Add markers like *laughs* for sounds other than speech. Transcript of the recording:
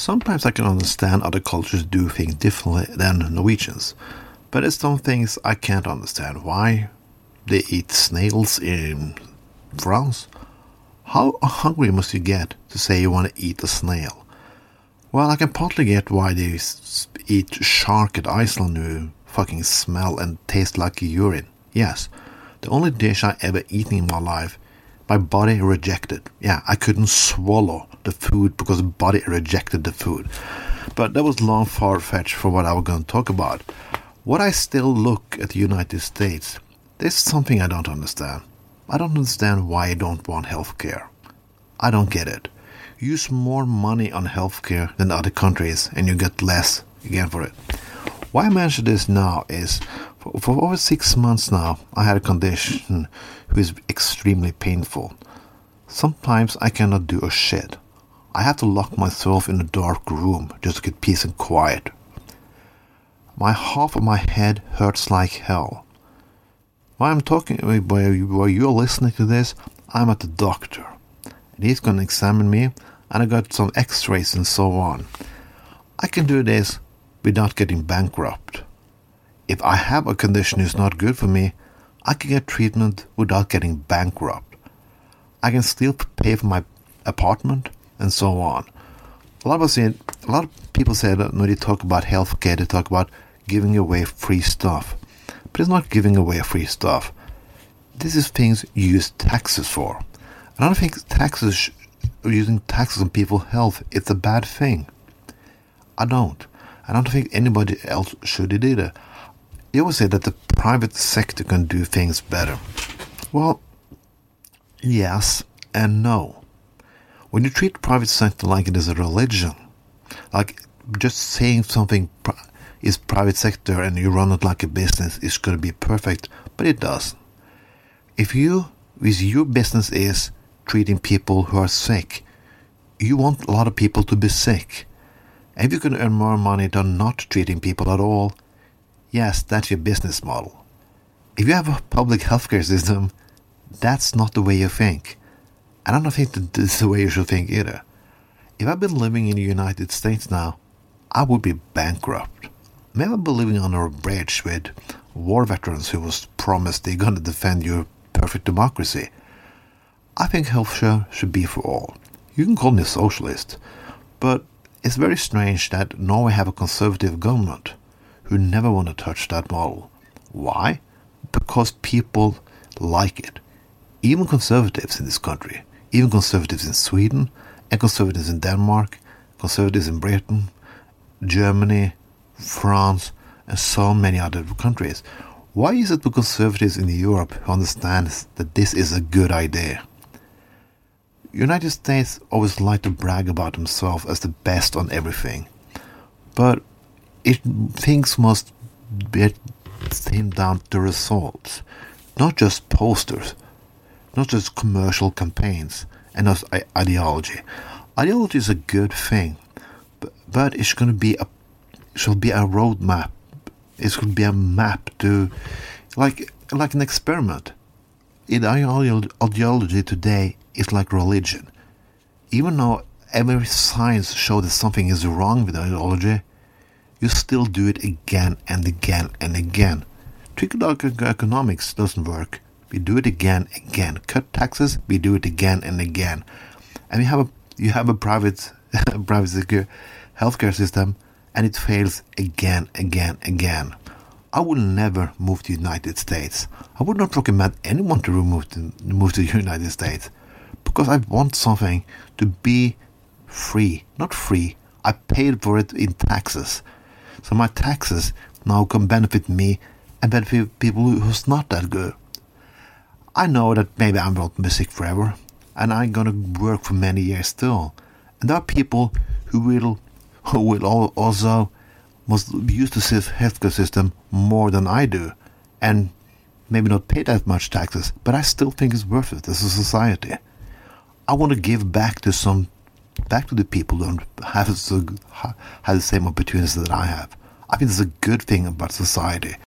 Sometimes I can understand other cultures do things differently than Norwegians, but there's some things I can't understand. Why they eat snails in France? How hungry must you get to say you want to eat a snail? Well, I can partly get why they eat shark at Iceland who fucking smell and taste like urine. Yes, the only dish I ever eaten in my life, my body rejected. Yeah, I couldn't swallow the food because the body rejected the food. But that was long far fetched for what I was going to talk about. What I still look at the United States, there's something I don't understand. I don't understand why I don't want healthcare. I don't get it. Use more money on healthcare than other countries and you get less again for it. Why I mention this now is for, for over six months now, I had a condition which is extremely painful. Sometimes I cannot do a shit. I have to lock myself in a dark room just to get peace and quiet. My half of my head hurts like hell. While I'm talking, while you- while you're listening to this, I'm at the doctor. And he's going to examine me, and I got some x rays and so on. I can do this without getting bankrupt. If I have a condition that's not good for me, I can get treatment without getting bankrupt. I can still pay for my apartment and so on. A lot of a lot of people say that when they talk about healthcare, they talk about giving away free stuff. But it's not giving away free stuff. This is things you use taxes for. And I don't think taxes, using taxes on people's health, it's a bad thing. I don't. I don't think anybody else should either. You always say that the private sector can do things better. Well, yes and no. When you treat private sector like it is a religion, like just saying something is private sector and you run it like a business is going to be perfect, but it doesn't. If you, with your business is treating people who are sick, you want a lot of people to be sick. And if you can earn more money than not treating people at all, yes, that's your business model. If you have a public healthcare system, that's not the way you think. And I don't think that this is the way you should think either. If I've been living in the United States now, I would be bankrupt. Maybe I've been living under a bridge with war veterans who was promised they're going to defend your perfect democracy. I think healthcare should be for all. You can call me a socialist, but it's very strange that Norway have a conservative government who never want to touch that model. Why? Because people like it. Even conservatives in this country, even conservatives in Sweden, and conservatives in Denmark, conservatives in Britain, Germany, France, and so many other countries. Why is it the conservatives in Europe who understand that this is a good idea? United States always like to brag about themselves as the best on everything, but it things must be trimmed down to results, not just posters, not just commercial campaigns, and not ideology. Ideology is a good thing, but, but it's going to be a should be a roadmap. It should be a map to, like like an experiment. In ideology today is like religion. Even though every science shows that something is wrong with ideology, you still do it again and again and again. Trickle-down economics doesn't work. We do it again, again. Cut taxes, we do it again and again. And you have a you have a private *laughs* private secure healthcare system, and it fails again, again, again. I will never move to the United States. I would not recommend anyone to move to move to the *laughs* United States because I want something to be free, not free. I paid for it in taxes, so my taxes now can benefit me and benefit people who's not that good. I know that maybe I won't be sick forever, and I'm gonna work for many years still. And there are people who will, who will also must use the healthcare system more than I do, and maybe not pay that much taxes. But I still think it's worth it as a society. I want to give back to some, back to the people who don't have so, have the same opportunities that I have. I think it's a good thing about society.